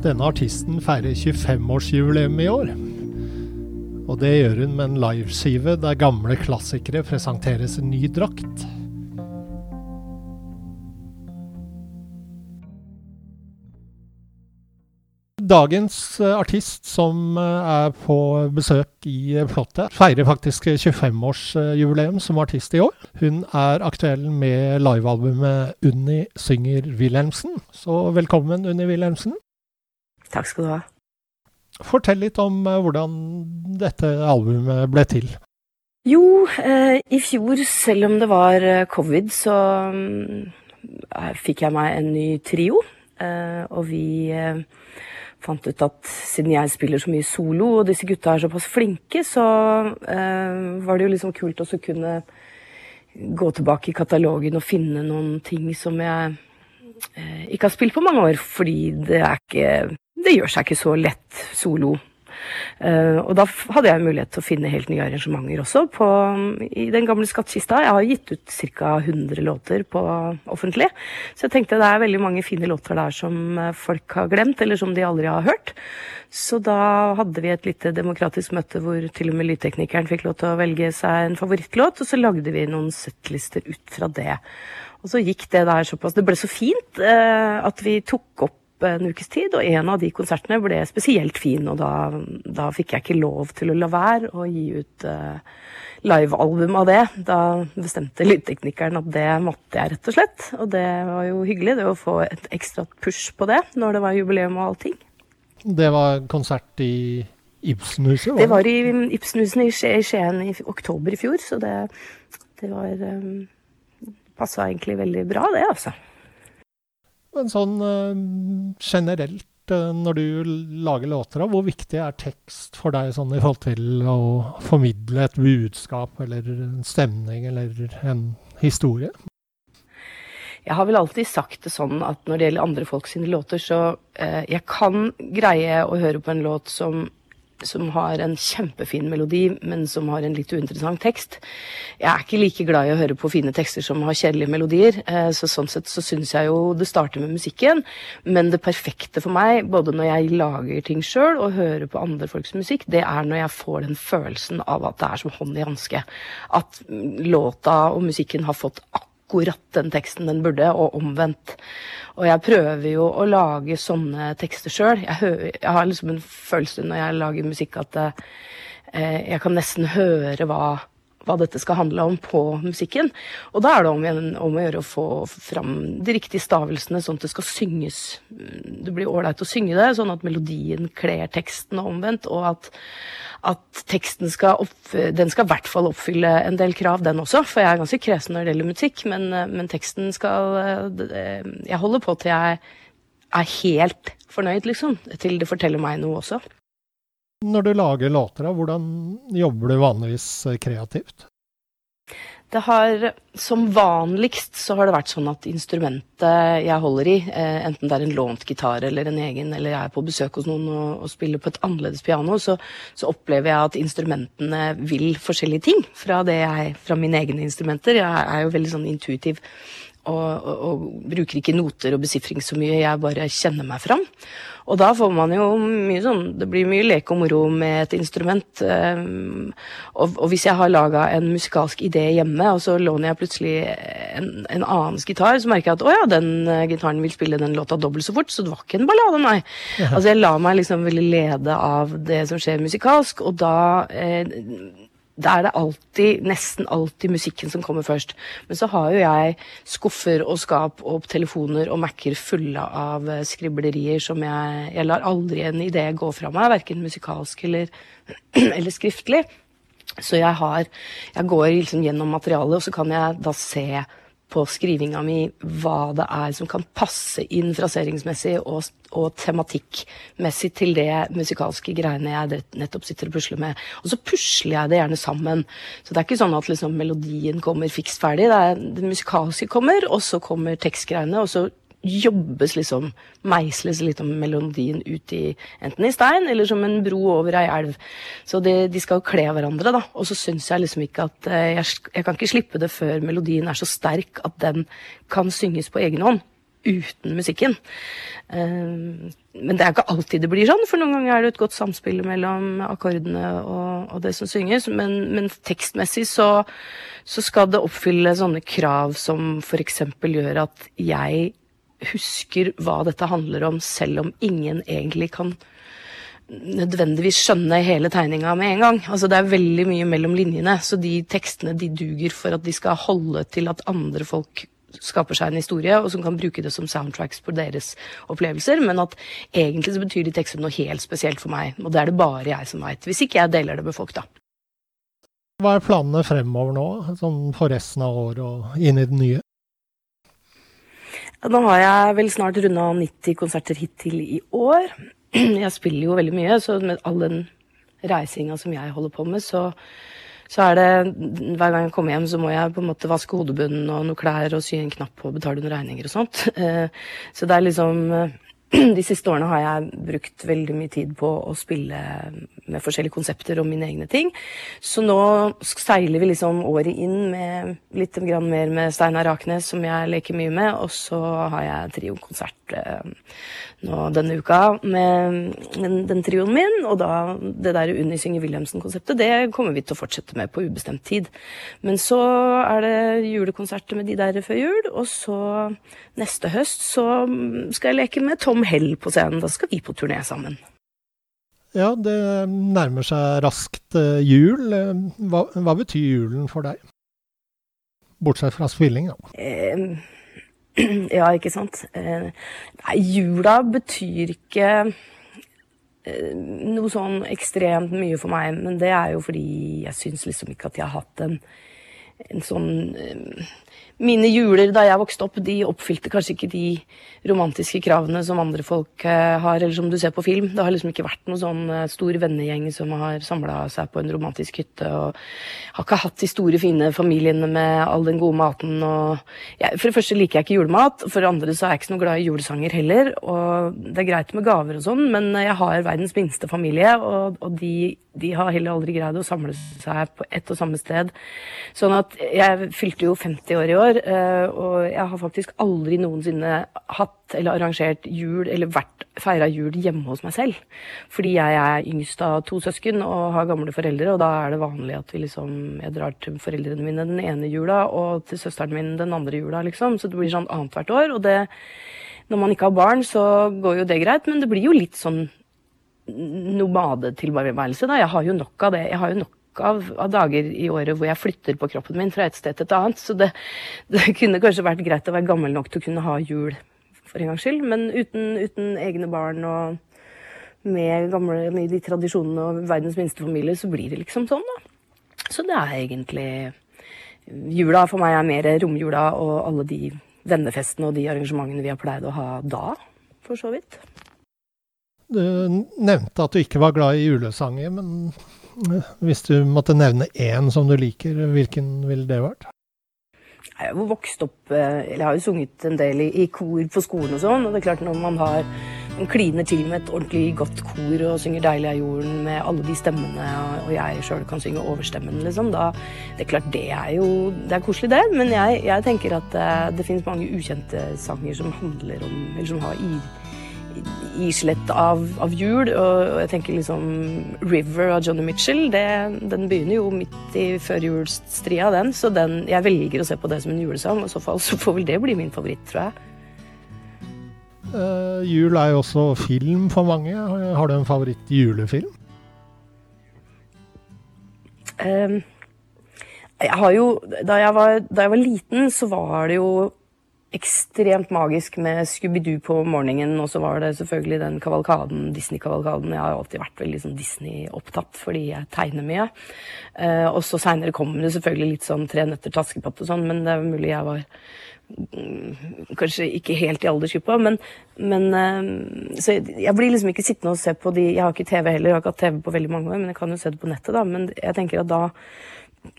Denne artisten feirer 25-årsjubileum i år. Og det gjør hun med en liveskive der gamle klassikere presenteres i ny drakt. Dagens eh, artist som eh, er på besøk i eh, Plottet, feirer faktisk 25-årsjubileum som artist i år. Hun er aktuell med livealbumet Unni synger Wilhelmsen. Så velkommen, Unni Wilhelmsen. Takk skal du ha. Fortell litt om eh, hvordan dette albumet ble til. Jo, eh, i fjor, selv om det var eh, covid, så mm, eh, fikk jeg meg en ny trio. Eh, og vi eh, fant ut at siden jeg spiller så mye solo, og disse gutta er såpass flinke, så eh, var det jo liksom kult også å kunne gå tilbake i katalogen og finne noen ting som jeg eh, ikke har spilt på mange år, fordi det er ikke Det gjør seg ikke så lett solo. Uh, og da hadde jeg mulighet til å finne helt nye arrangementer også på, i den gamle skattkista. Jeg har gitt ut ca. 100 låter på offentlig, så jeg tenkte det er veldig mange fine låter der som eh, folk har glemt, eller som de aldri har hørt. Så da hadde vi et lite demokratisk møte hvor til og med lydteknikeren fikk lov til å velge seg en favorittlåt, og så lagde vi noen settlister ut fra det. Og så gikk det der såpass Det ble så fint eh, at vi tok opp en ukes tid, og en av de konsertene ble spesielt fin, og da, da fikk jeg ikke lov til å la være å gi ut uh, livealbum av det. Da bestemte lydteknikeren at det måtte jeg, rett og slett. Og det var jo hyggelig, det å få et ekstra push på det når det var jubileum og allting. Det var konsert i Ibsenhuset? Det var i Ibsenhuset i Skien i oktober i fjor, så det, det var um, Passa egentlig veldig bra, det, altså. Men sånn eh, generelt, eh, når du lager låter, hvor viktig er tekst for deg sånn i forhold til å formidle et budskap eller en stemning eller en historie? Jeg har vel alltid sagt det sånn at når det gjelder andre folk sine låter, så eh, jeg kan greie å høre på en låt som, som har en kjempefin melodi, men som har en litt uinteressant tekst. Jeg er ikke like glad i å høre på fine tekster som har kjedelige melodier, eh, så sånn sett så syns jeg jo det starter med musikken. Men det perfekte for meg, både når jeg lager ting sjøl og hører på andre folks musikk, det er når jeg får den følelsen av at det er som hånd i hanske. At låta og musikken har fått akkurat den teksten den burde, og omvendt. Og jeg prøver jo å lage sånne tekster sjøl. Jeg, jeg har liksom en følelse når jeg lager musikk at eh, jeg kan nesten høre hva, hva dette skal handle om på musikken. Og da er det om, om å gjøre å få fram de riktige stavelsene, sånn at det skal synges. mm, Det blir ålreit å synge det, sånn at melodien kler teksten og omvendt, og at at teksten skal, opp, den skal i hvert fall oppfylle en del krav, den også. For jeg er ganske kresen når det gjelder musikk, men, men teksten skal eh, Jeg holder på til jeg er helt fornøyd, liksom. Til det forteller meg noe også. Når du lager låter, hvordan jobber du vanligvis eh, kreativt? Det har, Som vanligst så har det vært sånn at instrumentet jeg holder i, eh, enten det er en lånt gitar eller en egen, eller jeg er på besøk hos noen og, og spiller på et annerledes piano, så, så opplever jeg at instrumentene vil forskjellige ting fra, jeg, fra mine egne instrumenter. Jeg er jo veldig sånn intuitiv og, og, og bruker ikke noter og besifring så mye, jeg bare kjenner meg fram. Og da får man jo mye sånn Det blir mye leke og moro med et instrument. Um, og, og, hvis jeg har laga en musikalsk idé hjemme, og så låner jeg plutselig en, en annens gitar, så merker jeg at å ja, den uh, gitaren vil spille den låta dobbelt så fort, så det var ikke en ballade, nei. Altså jeg lar meg liksom veldig lede av det som skjer musikalsk, og da eh, da er det alltid, nesten alltid musikken som kommer først. Men så har jo jeg skuffer og skap og telefoner og Mac-er fulle av eh, skriblerier som jeg Jeg lar aldri en idé gå fra meg, verken musikalsk eller, eller skriftlig. Så jeg har Jeg går liksom gjennom materialet, og så kan jeg da se på skrivinga mi hva det er som kan passe inn fraseringsmessig og, og tematikkmessig til det musikalske greiene jeg nettopp sitter og pusler med. Og så pusler jeg det gjerne sammen. Så det er ikke sånn at liksom melodien kommer fiks ferdig. Det, er, det musikalske kommer, og så kommer tekstgreiene, og så jobbes liksom, meisles litt om melodien ut i enten i stein eller som en bro over ei elv. Så det, de skal jo kle hverandre, da. Og så syns jeg liksom ikke at eh, jeg, jeg, kan ikke slippe det før melodien er så sterk at den kan synges på egen hånd. Uten musikken. Uh, men det er ikke alltid det blir sånn, for noen ganger er det et godt samspill mellom akkordene og, og det som synges. Men, men tekstmessig så, så skal det oppfylle sånne krav som f.eks. gjør at jeg husker hva dette handler om, selv om ingen egentlig kan nødvendigvis skjønne hele tegninga med en gang. Altså Det er veldig mye mellom linjene, så de tekstene de duger for at de skal holde til at andre folk skaper seg en historie, og som kan bruke det som soundtracks på deres opplevelser, men at egentlig så betyr de tekstene noe helt spesielt for meg, og det er det bare jeg som veit. Hvis ikke jeg deler det med folk, da. Hva er planene fremover nå, sånn for resten av året og inn i det nye? Nå har jeg vel snart runda 90 konserter hittil i år. Jeg spiller jo veldig mye, så med all den reisinga som jeg holder på med, så, så er det Hver gang jeg kommer hjem, så må jeg på en måte vaske hodebunnen og noen klær og sy en knapp og betale noen regninger og sånt. Eh, så det er liksom de siste årene har jeg brukt veldig mye tid på å spille med forskjellige konsepter og mine egne ting. Så nå seiler vi liksom året inn med litt mer med Steinar Raknes, som jeg leker mye med. Og så har jeg triokonsert eh, nå denne uka med den, den trioen min. Og da det der Unni Synger Wilhelmsen-konseptet, det kommer vi til å fortsette med på ubestemt tid. Men så er det julekonserter med de der før jul, og så neste høst så skal jeg leke med Tom Hell på scenen. Da skal vi på turné sammen. Ja, det nærmer seg raskt uh, jul. Hva, hva, betyr julen for deg? Bortsett fra spilling, da. Uh, ja, ikke sant. Nei, jula betyr ikke noe sånn ekstremt mye for meg, men det er jo fordi jeg syns liksom ikke at jeg har hatt en, en sånn mine juler da jeg vokste opp, de oppfylte kanskje ikke de romantiske kravene som andre folk eh, har, eller som du ser på film. Det har liksom ikke vært noen sånn eh, stor vennegjeng som har samla seg på en romantisk hytte. og Har ikke hatt de store, fine familiene med all den gode maten. og jeg, For det første liker jeg ikke julemat, for det andre så er jeg ikke så glad i julesanger heller. og Det er greit med gaver og sånn, men jeg har verdens minste familie, og, og de, de, har heller aldri greid å samle seg på ett og samme sted. Sånn at jeg fylte jo 50 år i år år. Eh, og jeg har faktisk aldri noensinne hatt eller arrangert jul eller vært feira jul hjemme hos meg selv. Fordi jeg er yngst av to søsken og har gamle foreldre, og da er det vanlig at vi liksom Jeg drar til foreldrene mine den ene jula og til søsteren min den andre jula, liksom. Så det blir sånn annethvert år. Og det Når man ikke har barn, så går jo det greit, men det blir jo litt sånn nomadetilværelse, da. Jeg har jo nok av det. Jeg har jo nok av, av, dager i året hvor jeg flytter på kroppen min fra et sted til et annet. Så det, det, kunne kanskje vært greit å være gammel nok til å kunne ha jul for en gangs skyld. Men uten, uten egne barn og med, gamle, med de tradisjonene og verdens minste familie, så blir det liksom sånn, da. Så det er egentlig Jula for meg er mer romjula og alle de vennefestene og de arrangementene vi har pleid å ha da, for så vidt. Du nevnte at du ikke var glad i julesanger, men hvis du måtte nevne én som du liker, hvilken ville det vært? Jeg har jo vokst opp eh, Eller har jo sunget en del i, i kor på skolen og sånn. Og det er klart når man har man kliner til med et ordentlig godt kor og synger 'Deilig er jorden' med alle de stemmene, og- jeg sjøl kan synge overstemmen, liksom, da Det er klart, det er jo Det er koselig, det, men jeg, jeg tenker at det, det finnes mange ukjente sanger som handler om Eller som har i, i- islett av, av jul, og, jeg tenker liksom 'River' av Johnny Mitchell, det, den begynner jo midt i førjulsstria, den, så den Jeg velger å se på det som en julesang, i så fall så får vel det bli min favoritt, tror jeg. Uh, jul er jo også film for mange. Har du en favoritt-julefilm? Uh, jeg har jo da jeg, var, da jeg var liten, så var det jo ekstremt magisk med Scooby-Doo på morgenen, og så var det selvfølgelig den kavalkaden, Disney-kavalkaden. Jeg har jo alltid vært veldig sånn Disney-opptatt fordi jeg tegner mye. Eh, og så seinere kommer det selvfølgelig litt sånn Tre nøtter til Askepott og sånn, men det er mulig jeg var mm, kanskje ikke helt i aldersgruppa, men, men eh, Så jeg, jeg blir liksom ikke sittende og se på de Jeg har ikke TV heller, jeg har ikke hatt TV på veldig mange år, men jeg kan jo se det på nettet, da. Men jeg tenker at da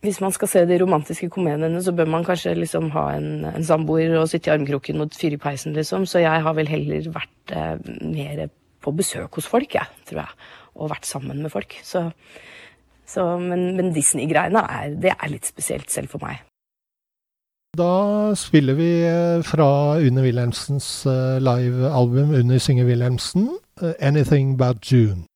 hvis man skal se de romantiske komediene, så bør man kanskje liksom ha en, en samboer og sitte i armkroken og fyre i peisen, liksom. Så jeg har vel heller vært eh, mer på besøk hos folk, jeg, tror jeg. Og vært sammen med folk. Så, så Men, men Disney-greiene er, det er litt spesielt selv for meg. Da spiller vi eh, fra Une Wilhelmsens eh, livealbum Unni synger Wilhelmsen, eh, 'Anything But June'.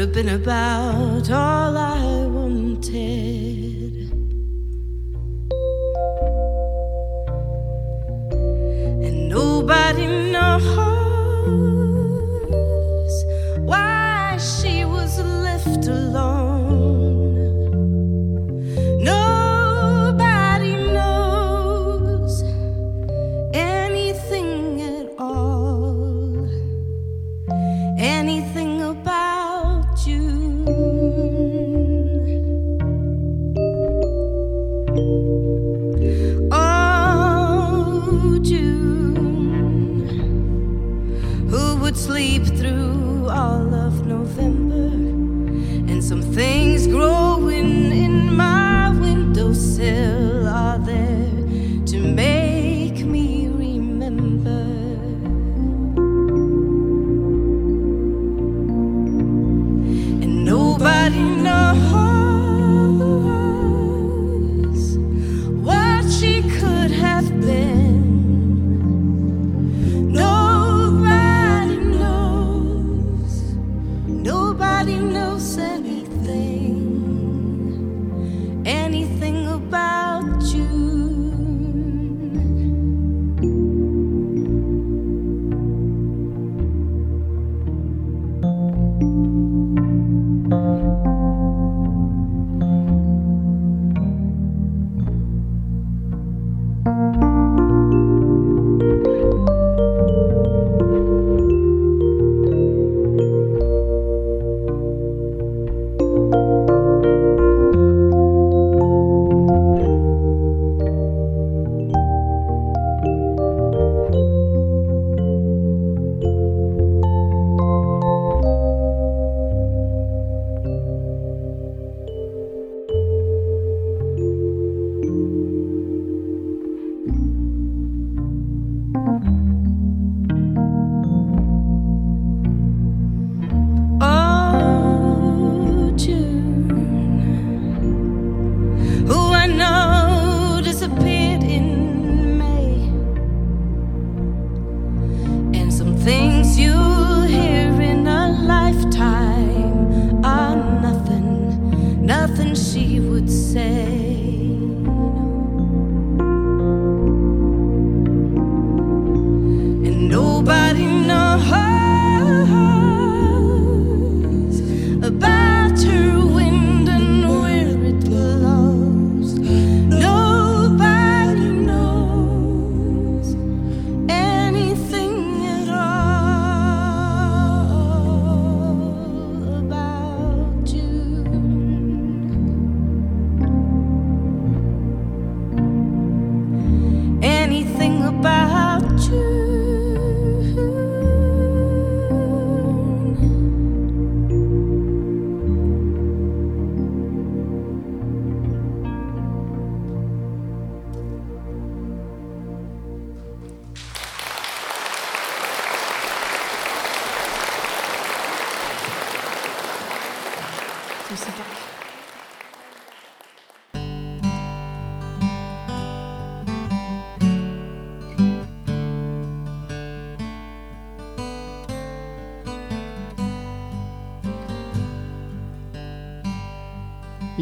Have been about all I wanted. And nobody knows why she was left alone.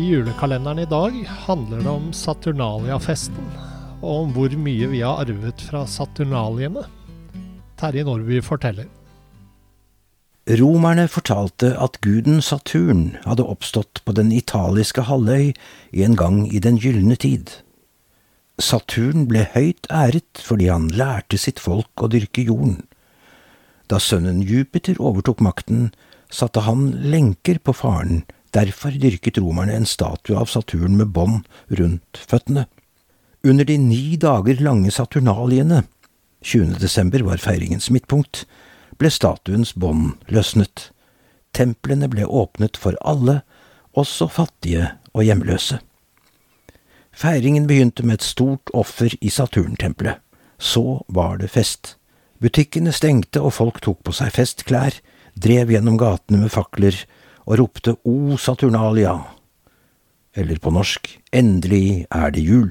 Julekalenderen i dag handler det om Saturnalia-festen, og om hvor mye vi har arvet fra Saturnaliene. Terje Nordby forteller. Romerne fortalte at guden Saturn hadde oppstått på den italiske halvøy en gang i den gylne tid. Saturn ble høyt æret fordi han lærte sitt folk å dyrke jorden. Da sønnen Jupiter overtok makten, satte han lenker på faren, derfor dyrket romerne en statue av Saturn med bånd rundt føttene. Under de ni dager lange saturnaliene, 20. desember var feiringens midtpunkt, ble statuens bånd løsnet. Templene ble åpnet for alle, også fattige og hjemløse. Feiringen begynte med et stort offer i Saturntempelet. Så var det fest. Butikkene stengte og folk tok på seg festklær, drev gjennom gatene med fakler og ropte O Saturnalia, eller på norsk Endelig er det jul.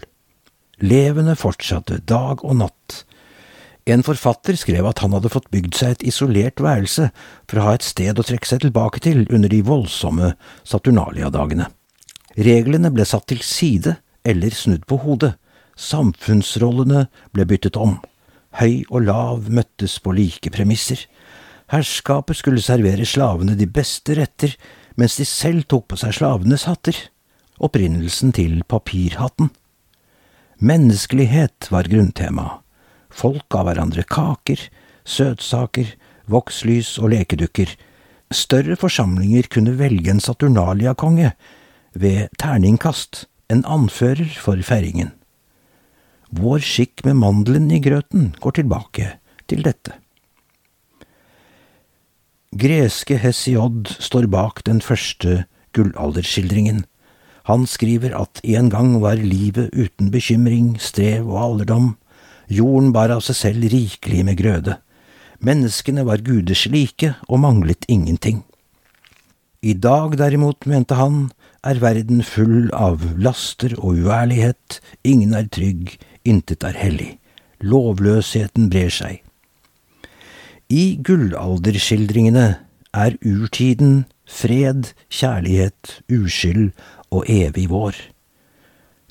Levende fortsatte dag og natt. En forfatter skrev at han hadde fått bygd seg et isolert værelse for å ha et sted å trekke seg tilbake til under de voldsomme Saturnalia-dagene. Reglene ble satt til side eller snudd på hodet, samfunnsrollene ble byttet om, høy og lav møttes på like premisser. Herskapet skulle servere slavene de beste retter, mens de selv tok på seg slavenes hatter, opprinnelsen til papirhatten. Menneskelighet var grunntemaet. Folk ga hverandre kaker, søtsaker, vokslys og lekedukker. Større forsamlinger kunne velge en Saturnalia-konge ved terningkast, en anfører for feiringen. Vår skikk med mandelen i grøten går tilbake til dette. Greske Hesiod står bak den første gullalderskildringen. Han skriver at en gang var livet uten bekymring, strev og alderdom. Jorden bar av seg selv rikelig med grøde. Menneskene var guders like og manglet ingenting. I dag derimot, mente han, er verden full av laster og uærlighet, ingen er trygg, intet er hellig. Lovløsheten brer seg. I gullalderskildringene er urtiden fred, kjærlighet, uskyld og evig vår.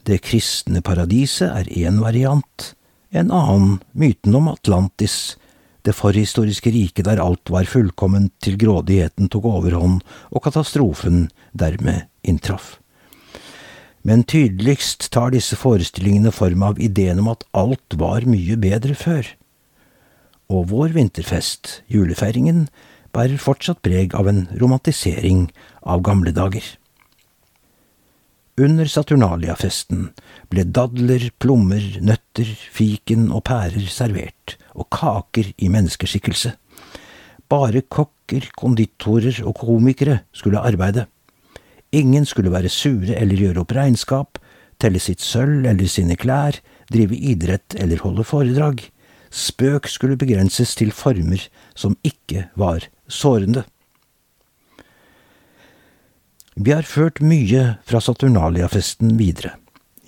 Det kristne paradiset er én variant, en annen myten om Atlantis, det forhistoriske riket der alt var fullkomment til grådigheten tok overhånd og katastrofen dermed inntraff. Men tydeligst tar disse forestillingene form av ideen om at alt var mye bedre før. Og vår vinterfest, julefeiringen, bærer fortsatt preg av en romantisering av gamle dager. Under Saturnalia-festen ble dadler, plommer, nøtter, fiken og pærer servert, og kaker i menneskeskikkelse. Bare kokker, konditorer og komikere skulle arbeide. Ingen skulle være sure eller gjøre opp regnskap, telle sitt sølv eller sine klær, drive idrett eller holde foredrag. Spøk skulle begrenses til former som ikke var sårende. Vi har ført mye fra Saturnalia-festen videre.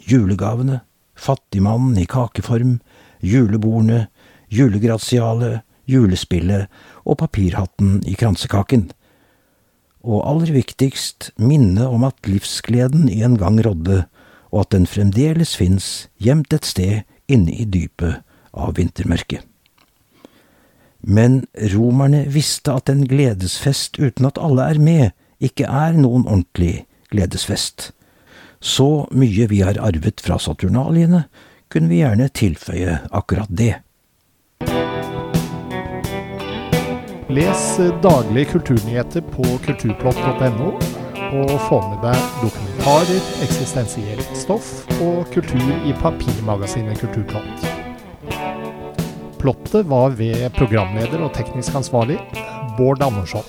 Julegavene, fattigmannen i kakeform, julebordene, julegratialet, julespillet og papirhatten i kransekaken. Og aller viktigst minnet om at livsgleden en gang rådde, og at den fremdeles fins gjemt et sted inne i dypet av vintermørket. Men romerne visste at en gledesfest uten at alle er med, ikke er noen ordentlig gledesfest. Så mye vi har arvet fra Saturnaliene, kunne vi gjerne tilføye akkurat det. Les daglige kulturnyheter på kulturplott.no, og få med deg dokumentarer, eksistensielt stoff og kultur i papirmagasinet Kulturplott. Plottet var ved programleder og teknisk ansvarlig Bård Andersson.